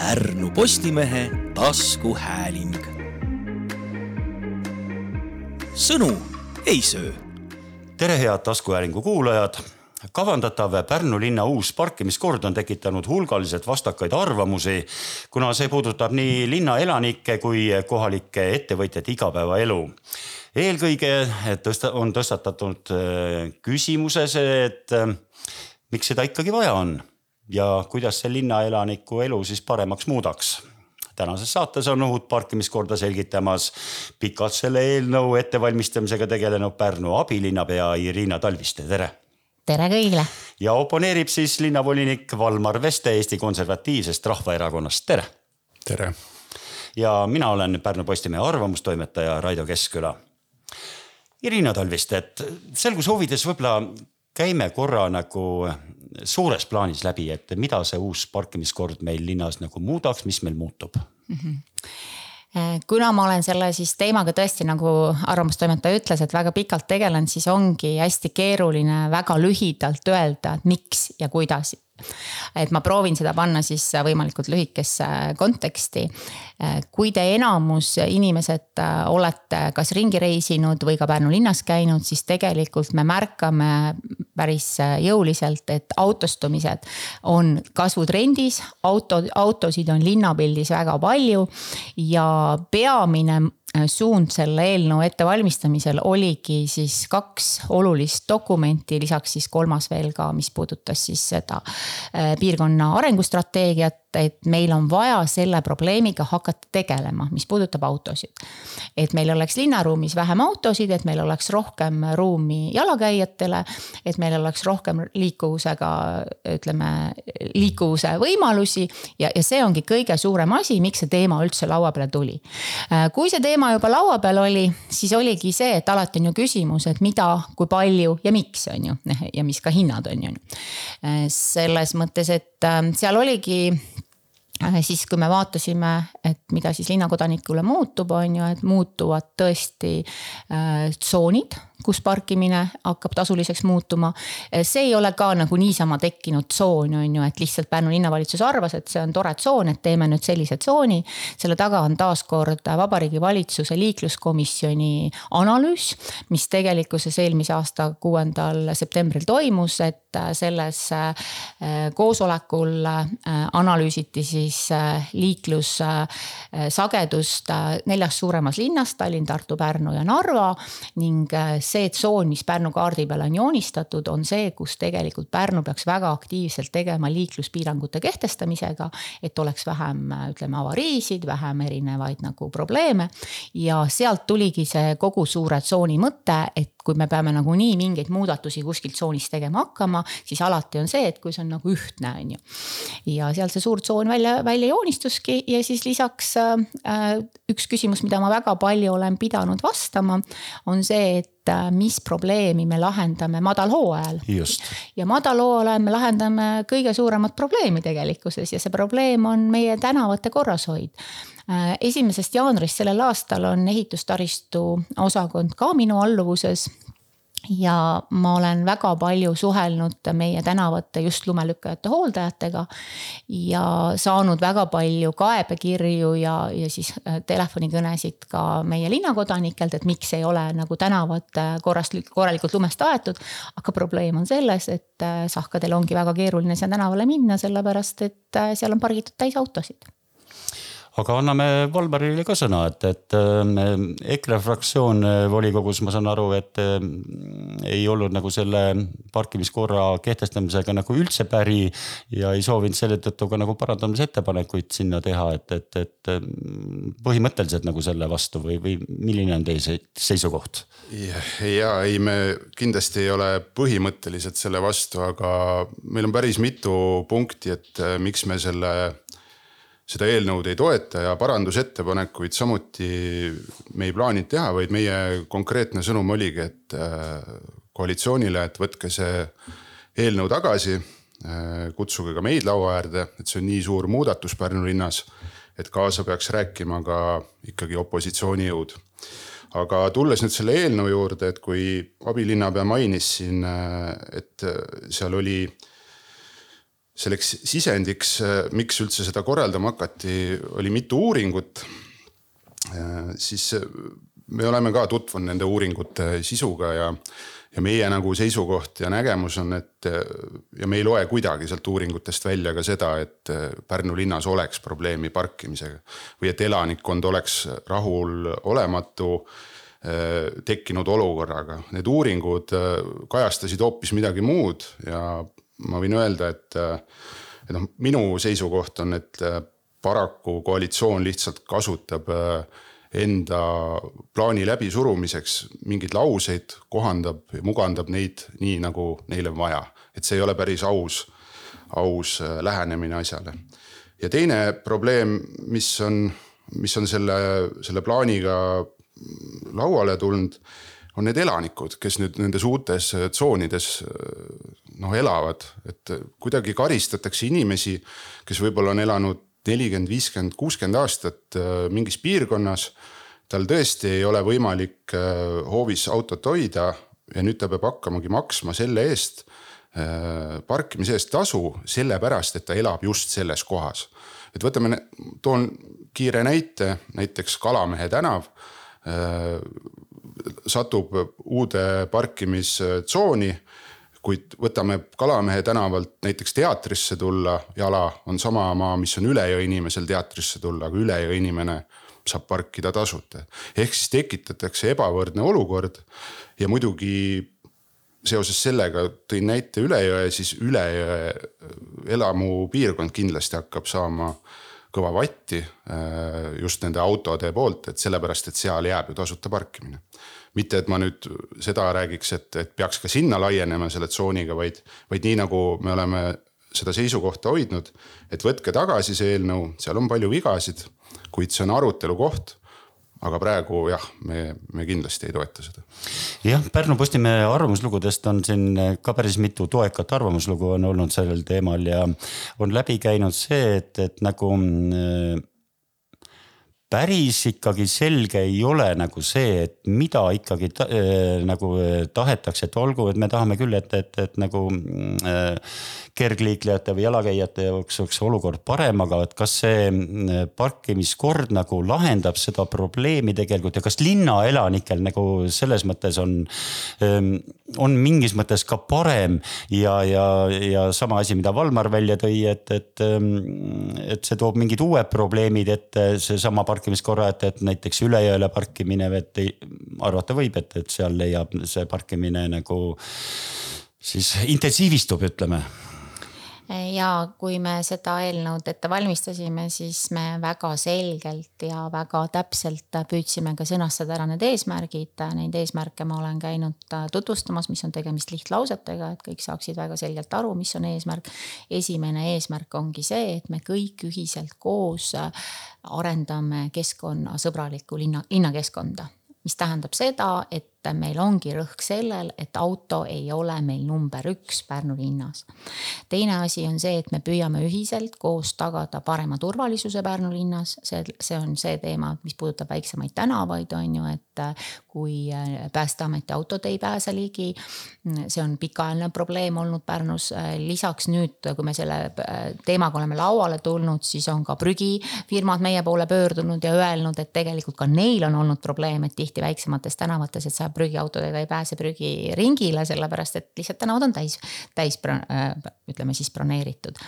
Pärnu Postimehe taskuhääling. sõnu ei söö. tere, head taskuhäälingu kuulajad kavandatav Pärnu linna uus parkimiskord on tekitanud hulgaliselt vastakaid arvamusi, kuna see puudutab nii linna elanikke kui kohalike ettevõtjate igapäevaelu. eelkõige tõsta, on tõstatatud äh, küsimuse see, et äh, miks seda ikkagi vaja on ja kuidas see linnaelaniku elu siis paremaks muudaks tänases saates on uut parkimiskorda selgitamas pikalt selle eelnõu ettevalmistamisega tegelenud Pärnu abilinnapea Irina Talviste, tere tere kõigile. ja oponeerib siis linnavolinik Valmar Veste Eesti Konservatiivsest Rahvaerakonnast, tere. tere. ja mina olen Pärnu Postimehe arvamustoimetaja Raido Keskküla. Irina Talviste, et selguse huvides võib-olla käime korra nagu suures plaanis läbi, et mida see uus parkimiskord meil linnas nagu muudaks, mis meil muutub mm? -hmm kuna ma olen selle siis teemaga tõesti nagu arvamustoimetaja ütles, et väga pikalt tegelenud, siis ongi hästi keeruline väga lühidalt öelda, et miks ja kuidas et ma proovin seda panna siis võimalikult lühikesse konteksti. kui te enamus inimesed olete kas ringi reisinud või ka Pärnu linnas käinud, siis tegelikult me märkame päris jõuliselt, et autostumised on kasvutrendis. auto, autosid on linnapildis väga palju ja peamine Äh, suund selle eelnõu ettevalmistamisel oligi siis kaks olulist dokumenti, lisaks siis kolmas veel ka, mis puudutas siis seda äh, piirkonna arengustrateegiat et meil on vaja selle probleemiga hakata tegelema, mis puudutab autosid. et meil oleks linnaruumis vähem autosid, et meil oleks rohkem ruumi jalakäijatele, et meil oleks rohkem liikuvusega, ütleme, liikuvuse võimalusi. ja, ja see ongi kõige suurem asi, miks see teema üldse laua peale tuli. kui see teema juba laua peal oli, siis oligi see, et alati on ju küsimus, et mida, kui palju ja miks, on ju, ja mis ka hinnad on ju. selles mõttes, et äh, seal oligi Äh, siis, kui me vaatasime, et mida siis linnakodanikule muutub, on ju, et muutuvad tõesti äh, tsoonid kus parkimine hakkab tasuliseks muutuma. see ei ole ka nagu niisama tekkinud tsoon, on ju, et lihtsalt Pärnu linnavalitsus arvas, et see on tore tsoon, et teeme nüüd sellise tsooni. selle taga on taaskord Vabariigi Valitsuse liikluskomisjoni analüüs, mis tegelikkuses eelmise aasta kuuendal septembril toimus, et selles äh, koosolekul äh, analüüsiti siis äh, liiklussagedust neljas suuremas linnas, Tallinn, Tartu, Pärnu ja Narva ning see tsoon, mis Pärnu kaardi peal on joonistatud, on see, kus tegelikult Pärnu peaks väga aktiivselt tegema liikluspiirangute kehtestamisega. et oleks vähem, ütleme, avariisid, vähem erinevaid nagu probleeme. ja sealt tuligi see kogu suure tsooni mõte, et kui me peame nagunii mingeid muudatusi kuskil tsoonis tegema hakkama, siis alati on see, et kui see on nagu ühtne, on ju. ja sealt see suur tsoon välja, välja joonistuski ja siis lisaks äh, üks küsimus, mida ma väga palju olen pidanud vastama, on see, et äh, mis probleemi me lahendame madalhooajal. ja madalhooajal me lahendame kõige suuremat probleemi tegelikkuses ja see probleem on meie tänavate korrashoid esimesest jaanuarist sellel aastal on ehitustaristu osakond ka minu alluvuses ja ma olen väga palju suhelnud meie tänavate just lumelükkajate hooldajatega. ja saanud väga palju kaebekirju ja, ja siis äh, telefonikõnesid ka meie linnakodanikelt, et miks ei ole nagu tänavad äh, korrast, korralikult lumest aetud. aga probleem on selles, et sahkadel ongi väga keeruline sinna tänavale minna, sellepärast et seal on pargitud täis autosid aga anname Valmarile ka sõna, et, et äh, EKRE fraktsioon äh, volikogus, ma saan aru, et äh, ei olnud nagu selle parkimiskorra kehtestamisega nagu üldse päri ja ei soovinud selle tõttu ka nagu parandamisettepanekuid sinna teha, et, et, et põhimõtteliselt nagu selle vastu või, või milline on teie seisukoht? ja ei, me kindlasti ei ole põhimõtteliselt selle vastu, aga meil on päris mitu punkti, et miks me selle seda eelnõud ei toeta ja parandusettepanekuid samuti me ei plaaninud teha, vaid meie konkreetne sõnum oligi, et äh, koalitsioonile, et võtke see eelnõu tagasi. Äh, kutsuge ka meid laua äärde, et see on nii suur muudatus Pärnu linnas, et kaasa peaks rääkima ka ikkagi opositsioonijõud aga tulles nüüd selle eelnõu juurde, et kui abilinnapea mainis siin, äh, et seal oli selleks sisendiks, miks üldse seda korraldama hakati, oli mitu uuringut. siis me oleme ka tutvunud nende uuringute sisuga ja, ja meie nagu seisukoht ja nägemus on, et ja me ei loe kuidagi sealt uuringutest välja ka seda, et Pärnu linnas oleks probleemi parkimisega. või et elanikkond oleks rahulolematu tekkinud olukorraga, need uuringud kajastasid hoopis midagi muud ja ma võin öelda, et, et noh, minu seisukoht on, et paraku koalitsioon lihtsalt kasutab äh, enda plaani läbisurumiseks mingeid lauseid, kohandab ja mugandab neid nii, nagu neil on vaja. et see ei ole päris aus, aus äh, lähenemine asjale. ja teine probleem, mis on, mis on selle, selle plaaniga lauale tulnud, on need elanikud, kes nüüd nendes uutes tsoonides noh elavad, et kuidagi karistatakse inimesi, kes võib-olla on elanud nelikümmend, viiskümmend, kuuskümmend aastat äh, mingis piirkonnas. tal tõesti ei ole võimalik äh, hoovis autot hoida ja nüüd ta peab hakkamagi maksma selle eest, äh, parkimise eest tasu, sellepärast et ta elab just selles kohas. et võtame, toon kiire näite, näiteks Kalamehe tänav satub uude parkimistsooni kuid võtame Kalamehe tänavalt näiteks teatrisse tulla jala, on sama maa, mis on üle jõe inimesel teatrisse tulla, aga üle jõe inimene saab parkida tasuta. ehk siis tekitatakse ebavõrdne olukord ja muidugi seoses sellega tõin näite üle jõe, siis üle jõe elamupiirkond kindlasti hakkab saama kõva vatti äh, just nende autode poolt, et sellepärast, et seal jääb ju tasuta parkimine mitte, et ma nüüd seda räägiks, et, et peaks ka sinna laienema selle tsooniga, vaid, vaid nii nagu me oleme seda seisukohta hoidnud, et võtke tagasi see eelnõu, seal on palju vigasid, kuid see on arutelu koht aga praegu jah, me, me kindlasti ei toeta seda. jah, Pärnu Postimehe arvamuslugudest on siin ka päris mitu toekat arvamuslugu on olnud sellel teemal ja on läbi käinud see, et, et nagu päris ikkagi selge ei ole nagu see, et mida ikkagi ta, äh, nagu äh, tahetakse, et olgu, et me tahame küll, et, et, et nagu äh, kergliiklejate või jalakäijate jaoks oleks olukord parem, aga et kas see äh, parkimiskord nagu lahendab seda probleemi tegelikult ja kas linnaelanikel nagu selles mõttes on ähm,, on mingis mõttes ka parem ja, ja, ja sama asi, mida Valmar välja tõi, et, et, ähm, et see toob mingid uued probleemid ette, seesama park parkimiskorra, et, näiteks üle jõele parkimine, et arvata võib, et, et seal leiab see parkimine nagu siis intensiivistub, ütleme ja kui me seda eelnõud ette valmistasime, siis me väga selgelt ja väga täpselt püüdsime ka sõnastada ära need eesmärgid. Neid eesmärke ma olen käinud tutvustamas, mis on tegemist lihtlausetega, et kõik saaksid väga selgelt aru, mis on eesmärk. esimene eesmärk ongi see, et me kõik ühiselt koos arendame keskkonnasõbralikku linna, linnakeskkonda mis tähendab seda, et meil ongi rõhk sellel, et auto ei ole meil number üks Pärnu linnas. teine asi on see, et me püüame ühiselt koos tagada parema turvalisuse Pärnu linnas, see, see on see teema, mis puudutab väiksemaid tänavaid, on ju, et kui päästeameti autod ei pääse ligi. see on pikaajaline probleem olnud Pärnus. lisaks nüüd, kui me selle teemaga oleme lauale tulnud, siis on ka prügifirmad meie poole pöördunud ja öelnud, et tegelikult ka neil on olnud probleem, et tihti väiksemates tänavates, et sa prügiautodega ei pääse prügiringile, sellepärast et lihtsalt tänavad on täis, täis äh, ütleme siis broneeritud.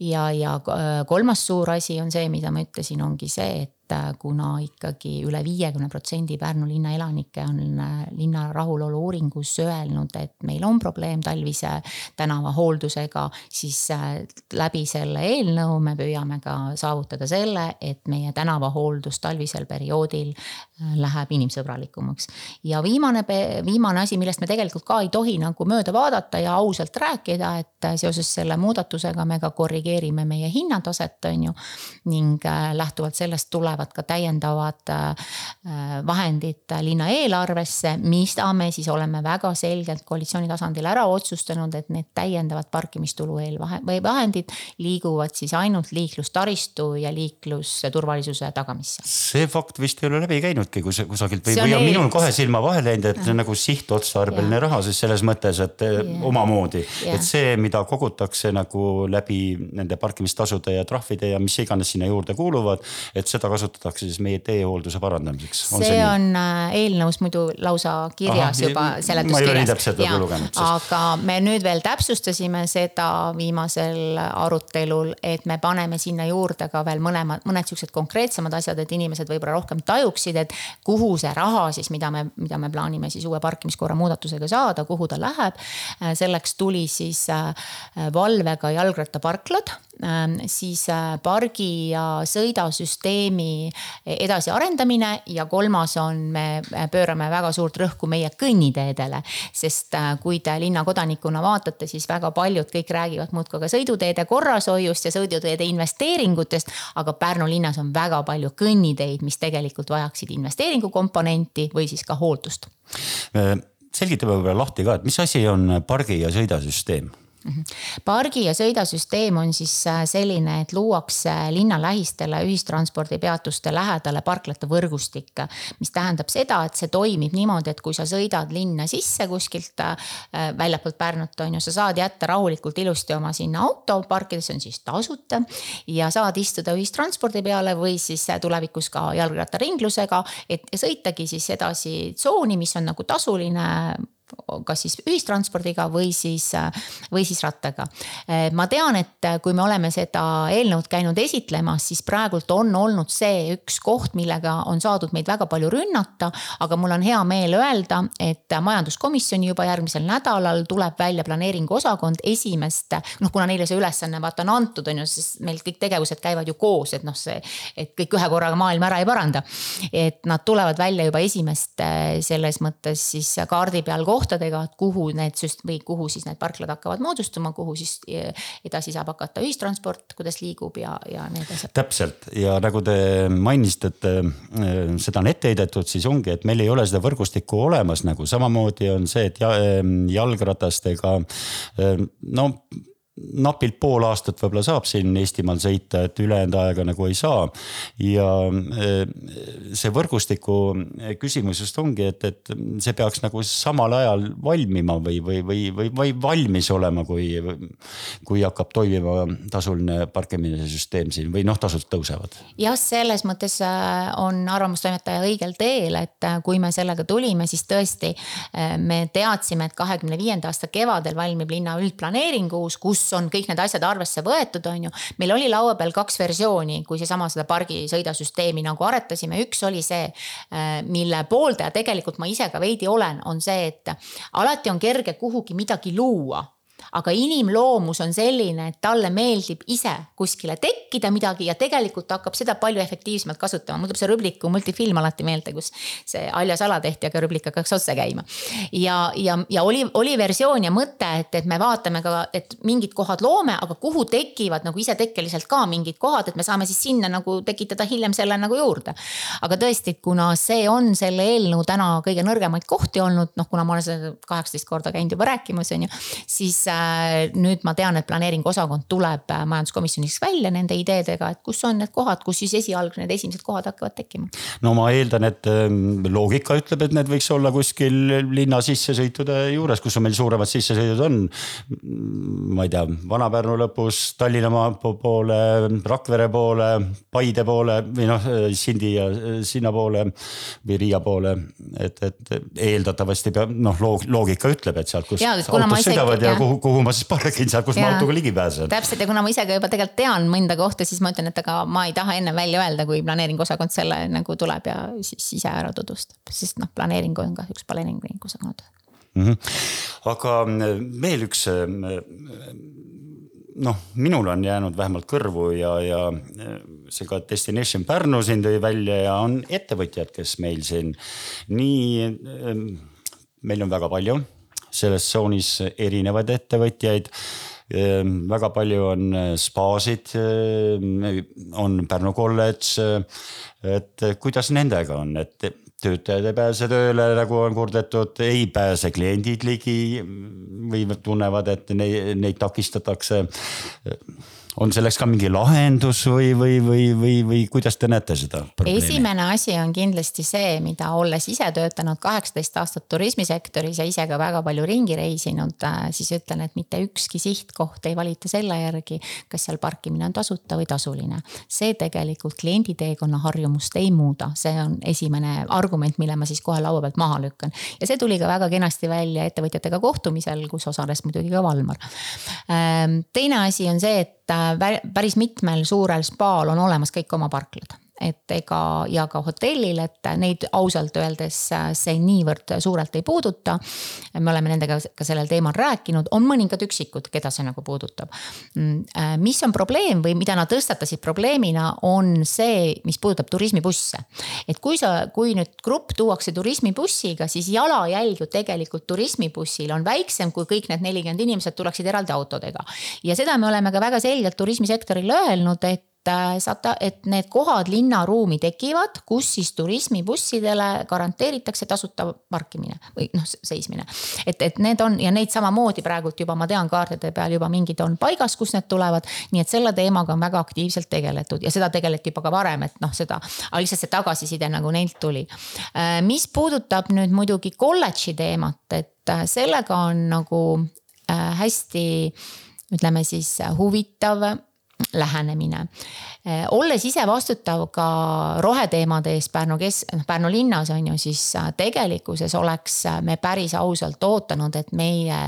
ja, ja äh, kolmas suur asi on see, mida ma ütlesin, ongi see, et äh, kuna ikkagi üle viiekümne protsendi Pärnu linna elanikke on linna rahulolu uuringus öelnud, et meil on probleem talvise tänava hooldusega, siis läbi selle eelnõu me püüame ka saavutada selle, et meie tänavahooldus talvisel perioodil läheb inimsõbralikumaks. ja viimane, viimane asi, millest me tegelikult ka ei tohi nagu mööda vaadata ja ausalt rääkida, et seoses selle muudatusega me ka korrigeerime meie hinnataset, on ju. ning lähtuvalt sellest tulevad ka täiendavad vahendid linna eelarvesse, mida me siis oleme väga selgelt koalitsiooni tasandil ära otsustanud, et need täiendavad parkimistulu eelvahendid liiguvad siis ainult liiklustaristu ja liiklusturvalisuse tagamisse. see fakt vist ei ole läbi käinudki kus, kusagilt või, või on minul kahe silma vahele läinud, et ja. nagu sihtotstarbeline raha siis selles mõttes, et ja. omamoodi, et see, mida kogutakse nagu läbi nende parkimistasude ja trahvide ja mis iganes sinna juurde kuuluvad, et seda kasutatakse siis meie teehoolduse parandamiseks. see, see on nii? Äh, eelnõus muidu lausa kirjas Aha, juba seletuskirjas. aga me nüüd veel täpsustasime seda viimasel arutelul, et me paneme sinna juurde ka veel mõlemad, mõned siuksed konkreetsemad asjad, et inimesed võib-olla rohkem tajuksid, et kuhu see raha siis, mida me, mida me plaanime siis uue parkimiskorra muudatusega saada, kuhu ta läheb. selleks tuli siis äh, valvega jalgrattaparklad siis äh, pargi ja sõidasüsteemi edasiarendamine ja kolmas on, me pöörame väga suurt rõhku meie kõnniteedele. sest äh, kui te linnakodanikuna vaatate, siis väga paljud kõik räägivad muudkui ka sõiduteede korrashoiust ja sõiduteede investeeringutest. aga Pärnu linnas on väga palju kõnniteid, mis tegelikult vajaksid investeeringukomponenti või siis ka hooldust. Äh, selgitame võib-olla lahti ka, et mis asi on pargi ja sõidasüsteem. Pargi ja sõidasüsteem on siis äh, selline, et luuakse linna lähistele ühistranspordipeatuste lähedale parklate võrgustik. mis tähendab seda, et see toimib niimoodi, et kui sa sõidad linna sisse kuskilt äh, väljapoolt Pärnut on ju, sa saad jätta rahulikult ilusti oma sinna auto parkida, see on siis tasuta. ja saad istuda ühistranspordi peale või siis äh, tulevikus ka jalgrattaringlusega, et sõitagi siis edasi tsooni, mis on nagu tasuline kas siis ühistranspordiga või siis, või siis rattaga. ma tean, et kui me oleme seda eelnõud käinud esitlemas, siis praegult on olnud see üks koht, millega on saadud meid väga palju rünnata. aga mul on hea meel öelda, et majanduskomisjoni juba järgmisel nädalal tuleb välja planeeringuosakond esimest, noh, kuna neile see ülesanne vaata on antud, on ju, siis meil kõik tegevused käivad ju koos, et noh, see, et kõik ühe korraga maailma ära ei paranda. et nad tulevad välja juba esimest selles mõttes siis kaardi peal kohta kohtadega, et kuhu need süst- või kuhu siis need parklad hakkavad moodustuma, kuhu siis edasi saab hakata ühistransport, kuidas liigub ja, ja need asjad. täpselt ja nagu te mainisite, et äh, seda on ette heidetud, siis ongi, et meil ei ole seda võrgustikku olemas nagu samamoodi on see, et jalgratastega äh, no napilt pool aastat võib-olla saab siin Eestimaal sõita, et ülejäänud aega nagu ei saa. ja eh, see võrgustiku küsimus just ongi, et, et see peaks nagu samal ajal valmima või, või, või, või, või valmis olema, kui, kui hakkab toimima tasuline parkimise süsteem siin või noh, tasud tõusevad. jah, selles mõttes äh, on arvamustoimetaja õigel teel, et äh, kui me sellega tulime, siis tõesti me teadsime, et kahekümne viienda aasta kevadel valmib linna üldplaneering uus, kus on kõik need asjad arvesse võetud, on ju. meil oli laua peal kaks versiooni, kui seesama seda pargi sõidasüsteemi nagu aretasime, üks oli see, äh, mille pooldaja tegelikult ma ise ka veidi olen, on see, et alati on kerge kuhugi midagi luua aga inimloomus on selline, et talle meeldib ise kuskile tekkida midagi ja tegelikult hakkab seda palju efektiivsemalt kasutama. mul tuleb see Rübliku multifilm alati meelde, kus see Alja Sala tehti, aga Rüblik hakkaks otse käima. ja, ja, ja oli, oli versioon ja mõte, et, et me vaatame ka, et mingid kohad loome, aga kuhu tekivad nagu isetekkeliselt ka mingid kohad, et me saame siis sinna nagu tekitada hiljem selle nagu juurde. aga tõesti, kuna see on selle eelnõu täna kõige nõrgemaid kohti olnud, noh, kuna ma olen seda kaheksateist korda käinud juba rääkimas, on ju, siis nüüd ma tean, et planeeringuosakond tuleb äh, majanduskomisjonis välja nende ideedega, et kus on need kohad, kus siis esialgne need esimesed kohad hakkavad tekkima. no ma eeldan, et ähm, loogika ütleb, et need võiks olla kuskil linna sissesõitude juures, kus on meil suuremad sissesõidud on. ma ei tea, Vana-Pärnu lõpus, Tallinna poole, Rakvere poole, Paide poole või noh, Sindi ja sinnapoole või Riia poole. et, et eeldatavasti peab noh, loogika ütleb, et sealt, kus autod sõidavad ja kuhu, kuhu ma siis pargin seal, kus ja, ma autoga ligi pääsen. täpselt ja kuna ma ise ka juba tegelikult tean mõnda kohta, siis ma ütlen, et aga ma ei taha enne välja öelda, kui planeeringuosakond selle nagu tuleb ja siis ise ära tutvustab, sest noh, planeering on kahjuks planeeringuosakond mm. -hmm. aga mm, veel üks mm, noh, minul on jäänud vähemalt kõrvu ja, ja see ka Destination Pärnu siin tõi välja ja on ettevõtjad, kes meil siin nii, meil on väga palju selles tsoonis erinevaid ettevõtjaid väga palju on spaasid, on Pärnu kolledž. et kuidas nendega on, et töötajad ei pääse tööle, nagu on kurdetud, ei pääse kliendid ligi või tunnevad, et neid, neid takistatakse on selleks ka mingi lahendus või, või, või, või, või kuidas te näete seda esimene asi on kindlasti see, mida olles ise töötanud kaheksateist aastat turismisektoris ja ise ka väga palju ringi reisinud, äh, siis ütlen, et mitte ükski sihtkoht ei valita selle järgi, kas seal parkimine on tasuta või tasuline. see tegelikult kliendi teekonna harjumust ei muuda, see on esimene argument, mille ma siis kohe laua pealt maha lükkan. ja see tuli ka väga kenasti välja ettevõtjatega kohtumisel, kus osales muidugi ka Valmar. Ähm, teine asi on see, et Äh, päris mitmel suurel spaal on olemas kõik oma parklad et ega ja ka hotellil, et neid ausalt öeldes äh, see niivõrd suurelt ei puuduta. me oleme nendega ka sellel teemal rääkinud, on mõningad üksikud, keda see nagu puudutab. Mm, äh, mis on probleem või mida nad tõstatasid probleemina, on see, mis puudutab turismibusse. et kui sa, kui nüüd grupp tuuakse turismibussiga, siis jalajälg ju tegelikult turismibussil on väiksem, kui kõik need nelikümmend inimesed tuleksid eraldi autodega. ja seda me oleme ka väga selgelt turismisektorile öelnud, et saate, et need kohad linnaruumi tekivad, kus siis turismibussidele garanteeritakse tasuta parkimine või noh, seismine. et, et need on ja neid samamoodi praegult juba ma tean kaartide peal juba mingid on paigas, kus need tulevad. nii et selle teemaga on väga aktiivselt tegeletud ja seda tegeleti juba ka varem, et noh, seda, aga lihtsalt see tagasiside nagu neilt tuli. Äh, mis puudutab nüüd muidugi kolledži teemat, et äh, sellega on nagu hästi ütleme siis huvitav lähenemine. Eh, olles ise vastutav ka roheteemade eest Pärnu kes-, noh Pärnu linnas on ju, siis äh, tegelikkuses oleks äh, me päris ausalt ootanud, et meie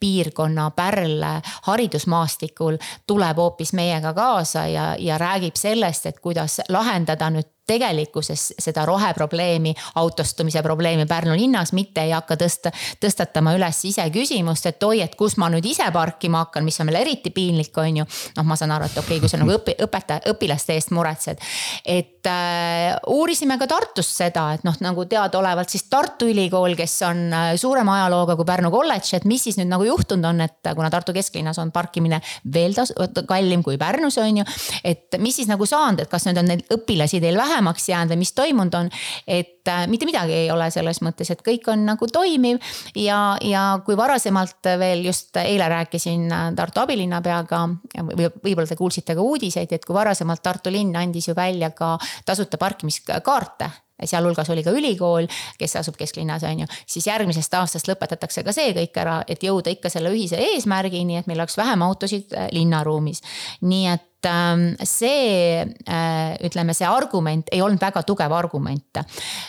piirkonna pärl haridusmaastikul tuleb hoopis meiega kaasa ja, ja räägib sellest, et kuidas lahendada nüüd tegelikkuses seda roheprobleemi, autostumise probleemi Pärnu linnas, mitte ei hakka tõsta, tõstatama üles ise küsimust, et oi, et kus ma nüüd ise parkima hakkan, mis on veel eriti piinlik, on ju. noh, ma saan aru, et okei okay,, kui sa nagu õpi-, õpetaja, õpilaste eest muretsed. et äh, uurisime ka Tartus seda, et noh, nagu teadaolevalt siis Tartu Ülikool, kes on äh, suurema ajalooga kui Pärnu kolledž, et mis siis nüüd nagu juhtunud on, et kuna Tartu kesklinnas on parkimine veel tas-, kallim kui Pärnus on ju. et mis siis nagu saanud, et kas nüüd on neid õpilasi teil vähem vähemaks jäänud või mis toimunud on. et äh, mitte midagi ei ole selles mõttes, et kõik on nagu toimiv ja, ja kui varasemalt veel just eile rääkisin äh, Tartu abilinnapeaga või võib-olla te kuulsite ka uudiseid, et kui varasemalt Tartu linn andis ju välja ka tasuta parkimiskaarte sealhulgas oli ka ülikool, kes asub kesklinnas, on ju. siis järgmisest aastast lõpetatakse ka see kõik ära, et jõuda ikka selle ühise eesmärgini, et meil oleks vähem autosid äh, linnaruumis. nii et see, äh, ütleme, see argument ei olnud väga tugev argument.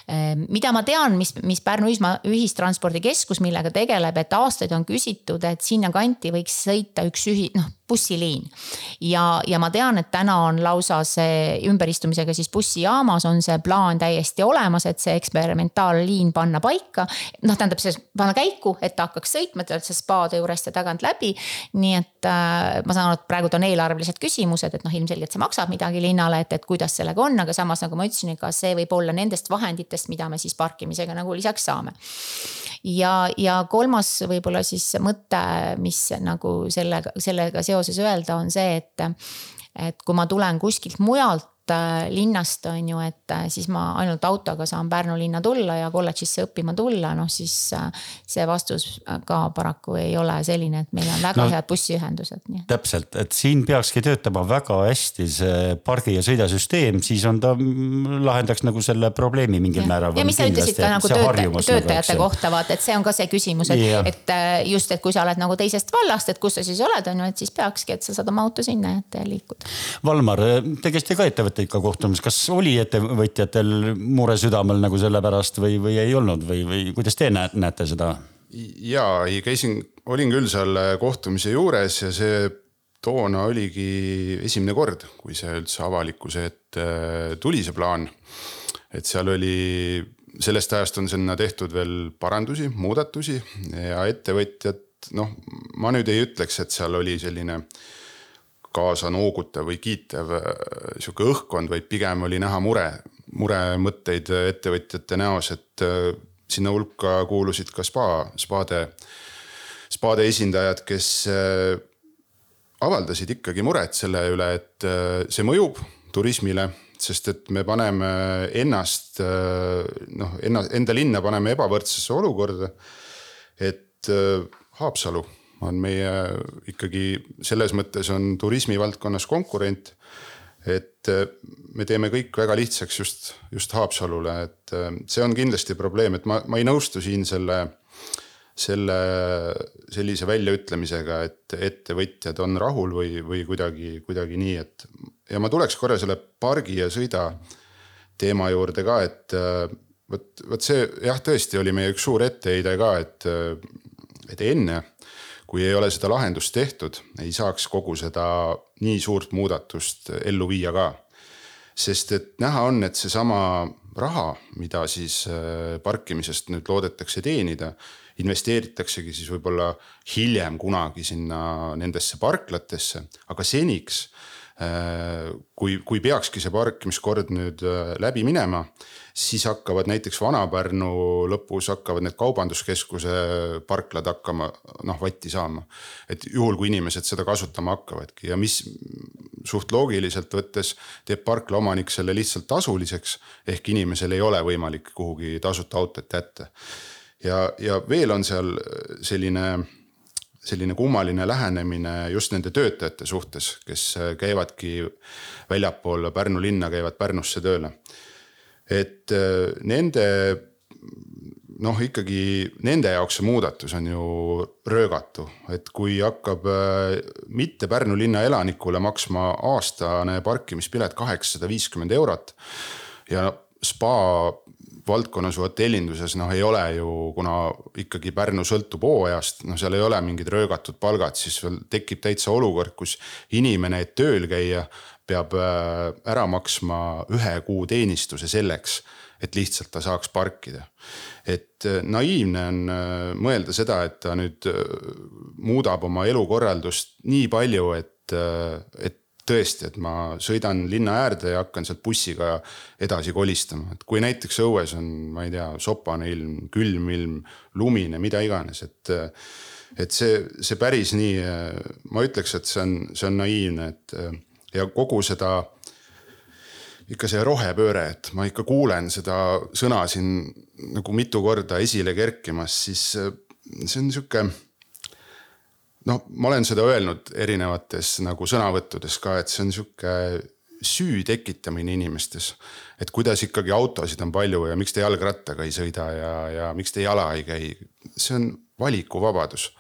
Ähm, mida ma tean, mis, mis Pärnu ühistranspordikeskus, millega tegeleb, et aastaid on küsitud, et sinnakanti võiks sõita üks ühi-, noh bussiliin. ja, ja ma tean, et täna on lausa see ümberistumisega siis bussijaamas on see plaan täiesti olemas, et see eksperimentaalliin panna paika. noh, tähendab siis panna käiku, et ta hakkaks sõitma, et see spaade juurest ja tagant läbi. nii et äh, ma saan aru, et praegult on eelarvelised küsimused, et noh, ilmselgelt see maksab midagi linnale, et, et kuidas sellega on, aga samas nagu ma ütlesin, ega see võib olla nendest vahenditest, mida me siis parkimisega nagu lisaks saame. ja, ja kolmas võib-olla siis mõte, mis nagu sellega, sellega seoses öelda, on see, et et kui ma tulen kuskilt mujalt linnast on ju, et äh, siis ma ainult autoga saan Pärnu linna tulla ja kolledžisse õppima tulla, noh siis äh, see vastus ka paraku ei ole selline, et meil on väga no, head bussiühendused. täpselt, et siin peakski töötama väga hästi see pargi ja sõida süsteem, siis on ta, lahendaks nagu selle probleemi mingil ja. määral. ja mis sa ütlesid ka nagu tööta, töötajate nagu, kohta vaata, et see on ka see küsimus, et, et just, et kui sa oled nagu teisest vallast, et kus sa siis oled, on ju, et siis peakski, et sa saad oma auto sinna jätta ja liikuda. Valmar, te käisite ka ettevõtte ikka kohtumas, kas oli ettevõtjatel mure südamel nagu selle pärast või, või ei olnud või, või kuidas te näete seda? ja ei, käisin, olin küll seal kohtumise juures ja see toona oligi esimene kord, kui see üldse avalikkuse ette tuli, see plaan. et seal oli, sellest ajast on sinna tehtud veel parandusi, muudatusi ja ettevõtjad, noh, ma nüüd ei ütleks, et seal oli selline äh, kaasa noogutav või kiitev äh, sihuke õhkkond, vaid pigem oli näha mure, muremõtteid ettevõtjate näos, et äh, sinna hulka kuulusid ka spa, spaade, spaade esindajad, kes äh, avaldasid ikkagi muret selle üle, et see mõjub turismile, sest et me paneme ennast noh, enna, enda linna paneme ebavõrdsesse olukorda. et Haapsalu on meie ikkagi selles mõttes on turismivaldkonnas konkurent. et äh, me teeme kõik väga lihtsaks just, just Haapsalule, et äh, see on kindlasti probleem, et ma, ma ei nõustu siin selle selle sellise väljaütlemisega, et ettevõtjad on rahul või, või kuidagi, kuidagi nii, et. ja ma tuleks korra selle pargi ja sõida teema juurde ka, et äh, vot, vot see jah, tõesti oli meie üks suur etteheide ka, et, et enne kui ei ole seda lahendust tehtud, ei saaks kogu seda nii suurt muudatust ellu viia ka. sest et näha on, et seesama raha, mida siis äh, parkimisest nüüd loodetakse teenida, investeeritaksegi siis võib-olla hiljem kunagi sinna nendesse parklatesse, aga seniks kui, kui peakski see parkimiskord nüüd äh, läbi minema, siis hakkavad näiteks Vana-Pärnu lõpus hakkavad need kaubanduskeskuse parklad hakkama noh vatti saama. et juhul, kui inimesed seda kasutama hakkavadki ja mis suht loogiliselt võttes teeb parkla omanik selle lihtsalt tasuliseks. ehk inimesel ei ole võimalik kuhugi tasuta autot jätta. ja, ja veel on seal selline selline kummaline lähenemine just nende töötajate suhtes, kes käivadki väljapool Pärnu linna, käivad Pärnusse tööle et äh, nende noh, ikkagi nende jaoks see muudatus on ju röögatu, et kui hakkab äh, mitte Pärnu linna elanikule maksma aastane parkimispilet kaheksasada viiskümmend eurot. ja spa valdkonnas või hotellinduses noh, ei ole ju, kuna ikkagi Pärnu sõltub hooajast, noh, seal ei ole mingid röögatud palgad, siis tekib täitsa olukord, kus inimene, et tööl käia peab äh, ära maksma ühe kuu teenistuse selleks, et lihtsalt ta saaks parkida. et äh, naiivne on äh, mõelda seda, et ta nüüd muudab oma elukorraldust nii palju, et, et tõesti, et ma sõidan linna äärde ja hakkan sealt bussiga edasi kolistama, et kui näiteks õues on, ma ei tea, sopane ilm, külm ilm, lumine, mida iganes, et. et see, see päris nii, ma ütleks, et see on, see on naiivne, et ja kogu seda ikka see rohepööre, et ma ikka kuulen seda sõna siin nagu mitu korda esile kerkimas, siis see on sihuke. Noh, ma olen seda öelnud erinevates nagu sõnavõttudes ka, et see on sihuke süü tekitamine inimestes. et kuidas ikkagi autosid on palju ja miks te jalgrattaga ei sõida ja, ja miks te jala ei käi, see on valikuvabadus.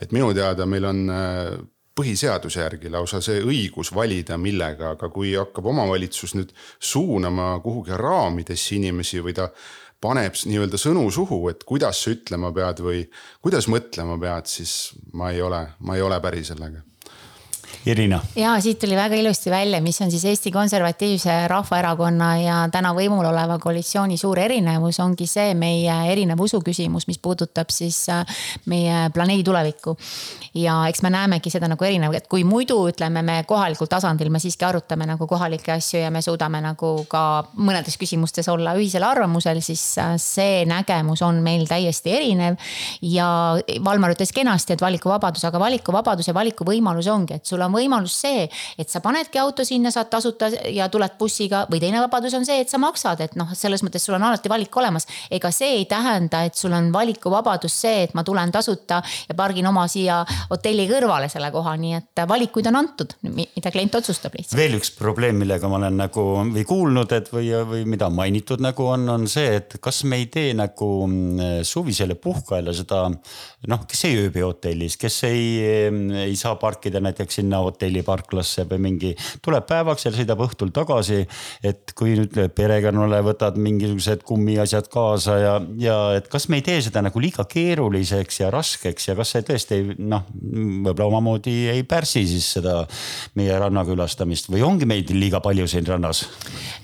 et minu teada meil on äh, põhiseaduse järgi lausa see õigus valida millega, aga kui hakkab omavalitsus nüüd suunama kuhugi raamidesse inimesi või ta paneb nii-öelda sõnu suhu, et kuidas sa ütlema pead või kuidas mõtlema pead, siis ma ei ole, ma ei ole päri sellega Irina. ja siit tuli väga ilusti välja, mis on siis Eesti Konservatiivse Rahvaerakonna ja täna võimul oleva koalitsiooni suur erinevus, ongi see meie erinev usu küsimus, mis puudutab siis äh, meie planeedi tulevikku. ja eks me näemegi seda nagu erinev, et kui muidu ütleme, me kohalikul tasandil me siiski arutame nagu kohalikke asju ja me suudame nagu ka mõnedes küsimustes olla ühisel arvamusel, siis äh, see nägemus on meil täiesti erinev. ja Valmar ütles kenasti, et valikuvabadus, aga valikuvabadus ja valikuvõimalus ongi, et sul on võimalus see, et sa panedki auto sinna, saad tasuta ja tuled bussiga või teine vabadus on see, et sa maksad, et noh, selles mõttes sul on alati valik olemas. ega see ei tähenda, et sul on valikuvabadus see, et ma tulen tasuta ja pargin oma siia hotelli kõrvale selle koha, nii et valikuid on antud, mida klient otsustab lihtsalt. veel üks probleem, millega ma olen nagu või kuulnud, et või, või mida mainitud nagu on, on see, et kas me ei tee nagu mm, suvisele puhkajale seda noh, kes ei ööbi hotellis, kes ei, ei saa parkida näiteks sinna hotelliparklasse või mingi, tuleb päevaks ja sõidab õhtul tagasi. et kui nüüd perekonnale võtad mingisugused kummiasjad kaasa ja, ja et kas me ei tee seda nagu liiga keeruliseks ja raskeks ja kas see tõesti noh, võib-olla omamoodi ei pärsi siis seda meie ranna külastamist või ongi meid liiga palju siin rannas?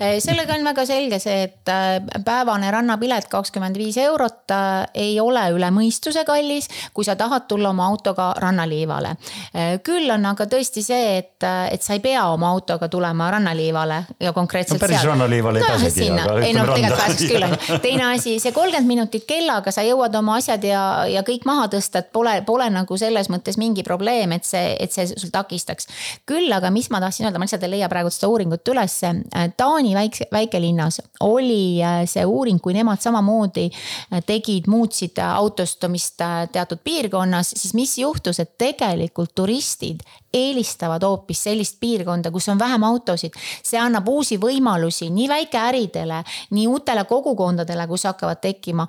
sellega on väga selge see, et äh, päevane rannapilet kakskümmend viis eurot äh, ei ole üle mõistuse kallis, kui sa tahad tulla oma autoga rannaliivale. Äh, küll on aga tõesti see, et, et sa ei pea oma autoga tulema rannaliivale ja konkreetselt no, päris seal. rannaliivale ei no, pääsegi, aga no pääseks küll on ju. teine asi, see kolmkümmend minutit kellaga sa jõuad oma asjad ja, ja kõik maha tõsta, et pole, pole nagu selles mõttes mingi probleem, et see, et see sul takistaks. küll aga, mis ma tahtsin öelda, ma lihtsalt ei leia praegu seda uuringut ülesse. Taani väikse, väikelinnas oli äh, see uuring, kui nemad samamoodi äh, tegid, muutsid autostumist äh, teatud piirkonnas, siis mis juhtus, et tegelikult turistid eelistavad hoopis sellist piirkonda, kus on vähem autosid. see annab uusi võimalusi nii väikeäridele, nii uutele kogukondadele, kus hakkavad tekkima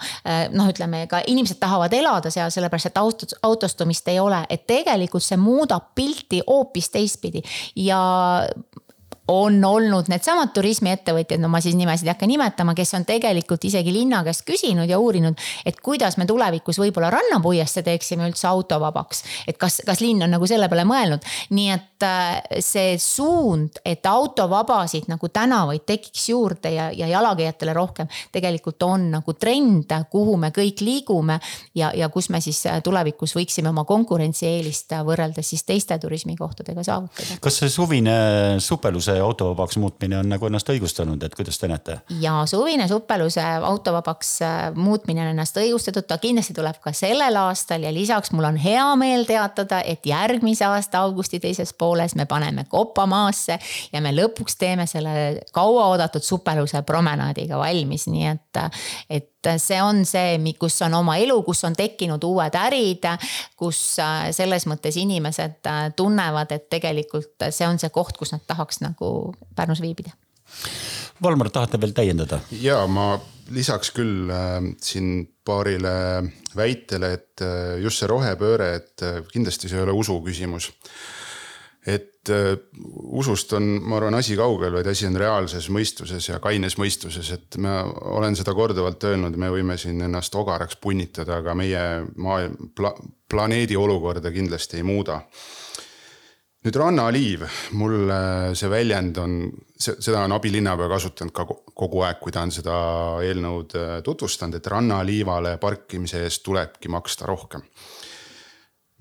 noh, ütleme ka inimesed tahavad elada seal, sellepärast et autos, autostumist ei ole, et tegelikult see muudab pilti hoopis teistpidi ja on olnud needsamad turismiettevõtjad, no ma siis nimesid ei hakka nimetama, kes on tegelikult isegi linna käest küsinud ja uurinud, et kuidas me tulevikus võib-olla rannapuiestee teeksime üldse autovabaks. et kas, kas linn on nagu selle peale mõelnud, nii et see suund, et autovabasid nagu tänavaid tekiks juurde ja, ja jalakäijatele rohkem, tegelikult on nagu trend, kuhu me kõik liigume ja, ja kus me siis äh, tulevikus võiksime oma konkurentsieelist võrreldes siis teiste turismikohtadega saavutada. kas see suvine supeluse autovabaks muutmine on nagu ennast õigustanud, et kuidas te näete? ja suvine suppeluse autovabaks äh, muutmine on ennast õigustatud, ta kindlasti tuleb ka sellel aastal ja lisaks mul on hea meel teatada, et järgmise aasta augusti teises pooles me paneme kopa maasse ja me lõpuks teeme selle kauaoodatud supeluse promenaadiga valmis, nii et, et see on see, kus on oma elu, kus on tekkinud uued ärid, kus äh, selles mõttes inimesed äh, tunnevad, et tegelikult see on see koht, kus nad tahaks nagu Pärnus viibida. Valmar, tahate veel täiendada? ja ma lisaks küll äh, siin paarile väitele, et äh, just see rohepööre, et äh, kindlasti see ei ole usu küsimus. Et äh, usust on, ma arvan, asi kaugel, vaid asi on reaalses mõistuses ja kaines mõistuses, et ma olen seda korduvalt öelnud, me võime siin ennast ogaraks punnitada, aga meie maailm pla,, planeedi olukorda kindlasti ei muuda nüüd rannaliiv, mulle see väljend on, seda on abilinnapea kasutanud ka kogu aeg, kui ta on seda eelnõud äh, tutvustanud, et rannaliivale parkimise eest tulebki maksta rohkem.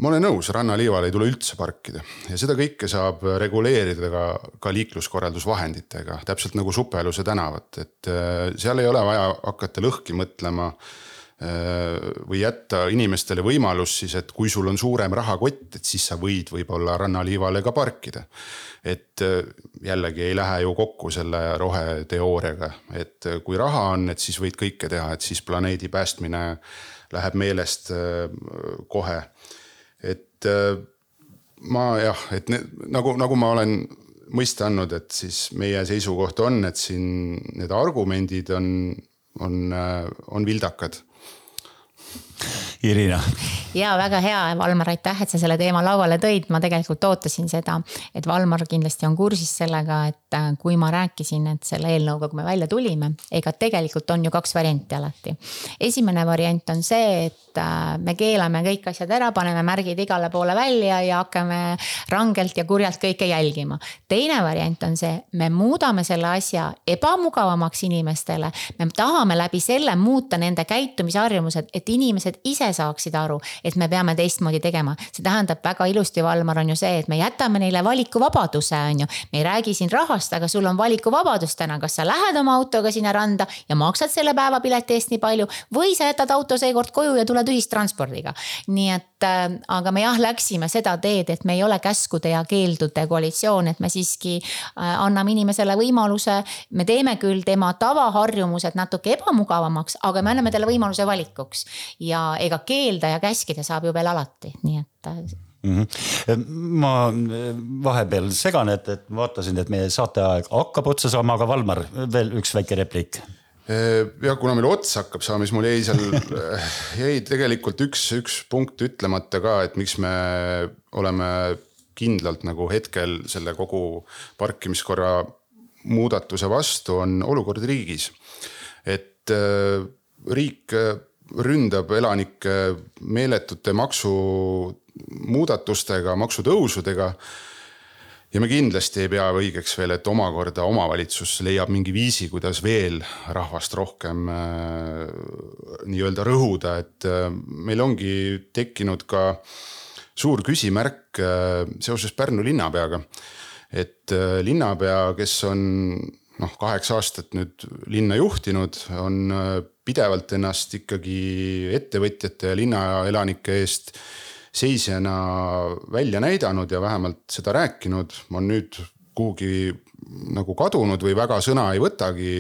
Ma olen nõus, rannaliival ei tule üldse parkida ja seda kõike saab reguleerida ka, ka liikluskorraldusvahenditega, täpselt nagu Supeluse tänavat, et äh, seal ei ole vaja hakata lõhki mõtlema Äh, või jätta inimestele võimalus siis, et kui sul on suurem rahakott, et siis sa võid võib-olla rannaliivale ka parkida. et äh, jällegi ei lähe ju kokku selle roheteooriaga, et kui raha on, et siis võid kõike teha, et siis planeedi päästmine läheb meelest kohe. Et ma jah, et ne, nagu, nagu ma olen mõista andnud, et siis meie seisukoht on, et siin need argumendid on, on, on vildakad Irina. ja väga hea, Valmar, aitäh, et sa selle teema lauale tõid, ma tegelikult ootasin seda, et Valmar kindlasti on kursis sellega, et äh, kui ma rääkisin, et selle eelnõuga, kui me välja tulime, ega tegelikult on ju kaks varianti alati. esimene variant on see, et äh, me keelame kõik asjad ära, paneme märgid igale poole välja ja hakkame rangelt ja kurjalt kõike jälgima. teine variant on see, me muudame selle asja ebamugavamaks inimestele, me tahame läbi selle muuta nende käitumisharjumused, et inimesed ise saaksid aru, et me peame teistmoodi tegema. see tähendab väga ilusti, Valmar, on ju see, et me jätame neile valikuvabaduse, on ju. me ei räägi siin rahast, aga sul on valikuvabadus täna, kas sa lähed oma autoga sinna randa ja maksad selle päevapileti eest nii palju või sa jätad auto seekord koju ja tuled ühistranspordiga. nii et äh, aga me jah, läksime seda teed, et me ei ole käskude ja keeldude koalitsioon, et me siiski äh, anname inimesele võimaluse. me teeme küll tema tavaharjumused natuke ebamugavamaks, aga me anname talle võimaluse valikuks ja ega keelda ja käskida saab ju veel alati, nii et Mm -hmm. ma vahepeal segan, et, et vaatasin, et meie saateaeg hakkab otsa saama, aga Valmar, veel üks väike repliik. ja kuna meil otsa hakkab saama, siis mul jäi seal, jäi tegelikult üks, üks punkt ütlemata ka, et miks me oleme kindlalt nagu hetkel selle kogu parkimiskorra muudatuse vastu, on olukord riigis. et riik ründab elanikke meeletute maksumuudatustega, maksutõusudega. ja me kindlasti ei pea õigeks veel, et omakorda omavalitsus leiab mingi viisi, kuidas veel rahvast rohkem äh, nii-öelda rõhuda, et äh, meil ongi tekkinud ka suur küsimärk seoses Pärnu linnapeaga. et linnapea, kes on noh, kaheksa aastat nüüd linna juhtinud, on pidevalt ennast ikkagi ettevõtjate ja linnaelanike eest seisjana välja näidanud ja vähemalt seda rääkinud, on nüüd kuhugi nagu kadunud või väga sõna ei võtagi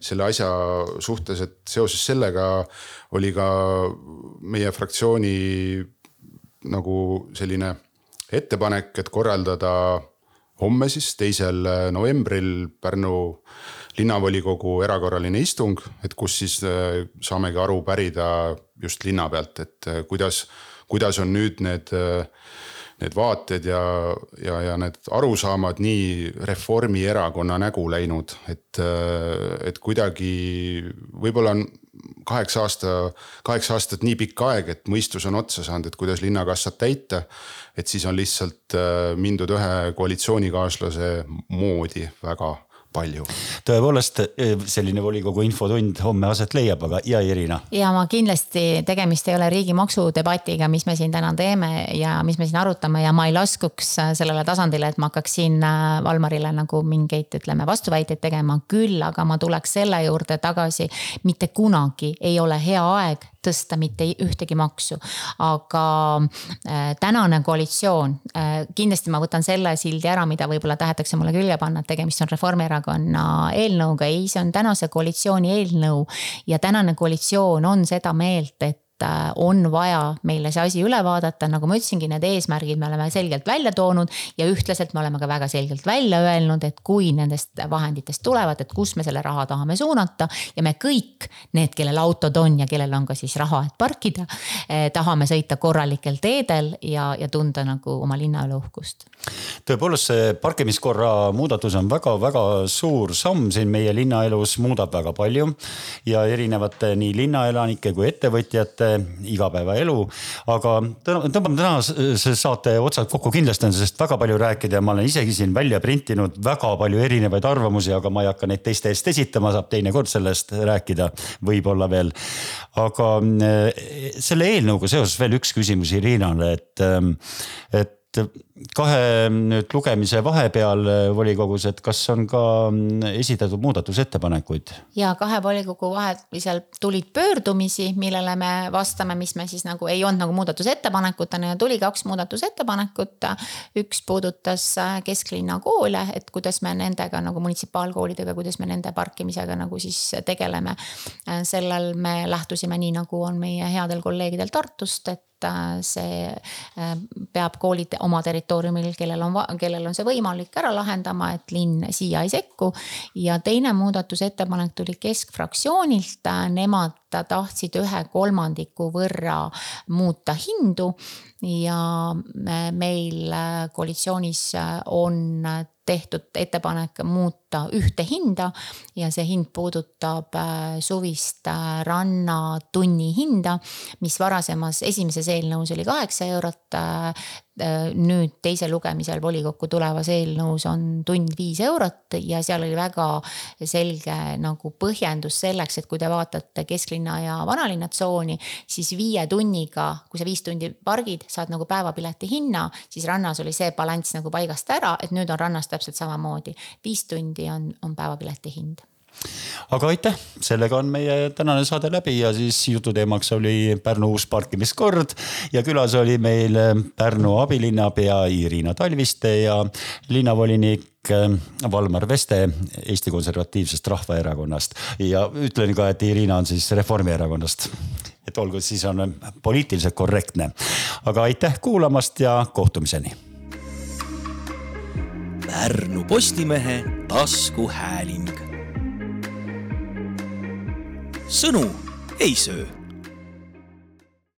selle asja suhtes, et seoses sellega oli ka meie fraktsiooni nagu selline ettepanek, et korraldada homme siis, teisel novembril Pärnu linnavolikogu erakorraline istung, et kus siis äh, saamegi aru pärida just linna pealt, et äh, kuidas kuidas on nüüd need, need vaated ja, ja, ja need arusaamad nii Reformierakonna nägu läinud, et, et kuidagi võib-olla on kaheksa aasta, kaheksa aastat nii pikk aeg, et mõistus on otsa saanud, et kuidas linnakassat täita. et siis on lihtsalt mindud ühe koalitsioonikaaslase moodi väga palju. tõepoolest e, selline volikogu infotund homme aset leiab, aga ja Irina? ja ma kindlasti, tegemist ei ole riigi maksudebatiga, mis me siin täna teeme ja mis me siin arutame ja ma ei laskuks sellele tasandile, et ma hakkaks siin äh, Valmarile nagu mingeid, ütleme, vastuväiteid tegema. küll aga ma tuleks selle juurde tagasi, mitte kunagi ei ole hea aeg tõsta mitte ühtegi maksu. aga äh, tänane koalitsioon äh,, kindlasti ma võtan selle sildi ära, mida võib-olla tahetakse mulle külge panna, et tegemist on Reformierakonna eelnõuga. ei, see on tänase koalitsiooni eelnõu ja tänane koalitsioon on seda meelt, et Äh, on vaja meile see asi üle vaadata, nagu ma ütlesingi, need eesmärgid me oleme selgelt välja toonud. ja ühtlaselt me oleme ka väga selgelt välja öelnud, et kui nendest vahenditest tulevad, et kus me selle raha tahame suunata. ja me kõik, need, kellel autod on ja kellel on ka siis raha, et parkida eh,, tahame sõita korralikel teedel ja, ja tunda nagu oma linnaelu uhkust. tõepoolest, see parkimiskorra muudatus on väga-väga suur samm siin meie linnaelus, muudab väga palju ja erinevate nii linnaelanike kui ettevõtjate igapäevaelu. aga tõmbame tänase saate otsad kokku, kindlasti on sellest väga palju rääkida ja ma olen isegi siin välja printinud väga palju erinevaid arvamusi, aga ma ei hakka neid teiste eest esitama, saab teinekord sellest rääkida, võib-olla veel. aga eh, selle eelnõuga seoses veel üks küsimus Irinale, et, et kahe nüüd lugemise vahepeal volikogus, et kas on ka esitatud muudatusettepanekuid? ja kahe volikogu vahelisel tulid pöördumisi, millele me vastame, mis me siis nagu ei olnud nagu muudatusettepanekutena ja tuli kaks muudatusettepanekut. üks puudutas kesklinna koole, et kuidas me nendega nagu munitsipaalkoolidega, kuidas me nende parkimisega nagu siis tegeleme. sellel me lähtusime nii, nagu on meie headel kolleegidel Tartust, et Äh, see äh, peab koolid oma territooriumil, kellel on, kellel on see võimalik ära lahendama, et linn siia ei sekku. ja teine muudatusettepanek tuli keskfraktsioonilt, nemad tahtsid ühe kolmandiku võrra muuta hindu ja meil koalitsioonis on tehtud ettepanek muuta ühte hinda ja see hind puudutab äh, suvist äh, rannatunni hinda, mis varasemas esimeses eelnõus oli kaheksa eurot. Äh, nüüd teisel lugemisel volikokku tulevas eelnõus on tund viis eurot ja seal oli väga selge nagu põhjendus selleks, et kui te vaatate kesklinna ja vanalinna tsooni, siis viie tunniga, kui sa viis tundi pargid, saad nagu päevapileti hinna, siis rannas oli see balanss nagu paigast ära, et nüüd on rannas täpselt samamoodi. viis tundi on, on päevapileti hind aga aitäh, sellega on meie tänane saade läbi ja siis jututeemaks oli Pärnu uus parkimiskord ja külas oli meil Pärnu abilinnapea Irina Talviste ja linnavolinik Valmar Veste Eesti Konservatiivsest Rahvaerakonnast ja ütlen ka, et Irina on siis Reformierakonnast. et olgu, siis on poliitiliselt korrektne. aga aitäh kuulamast ja kohtumiseni Pärnu Postimehe taskuhääling. sõnu ei söö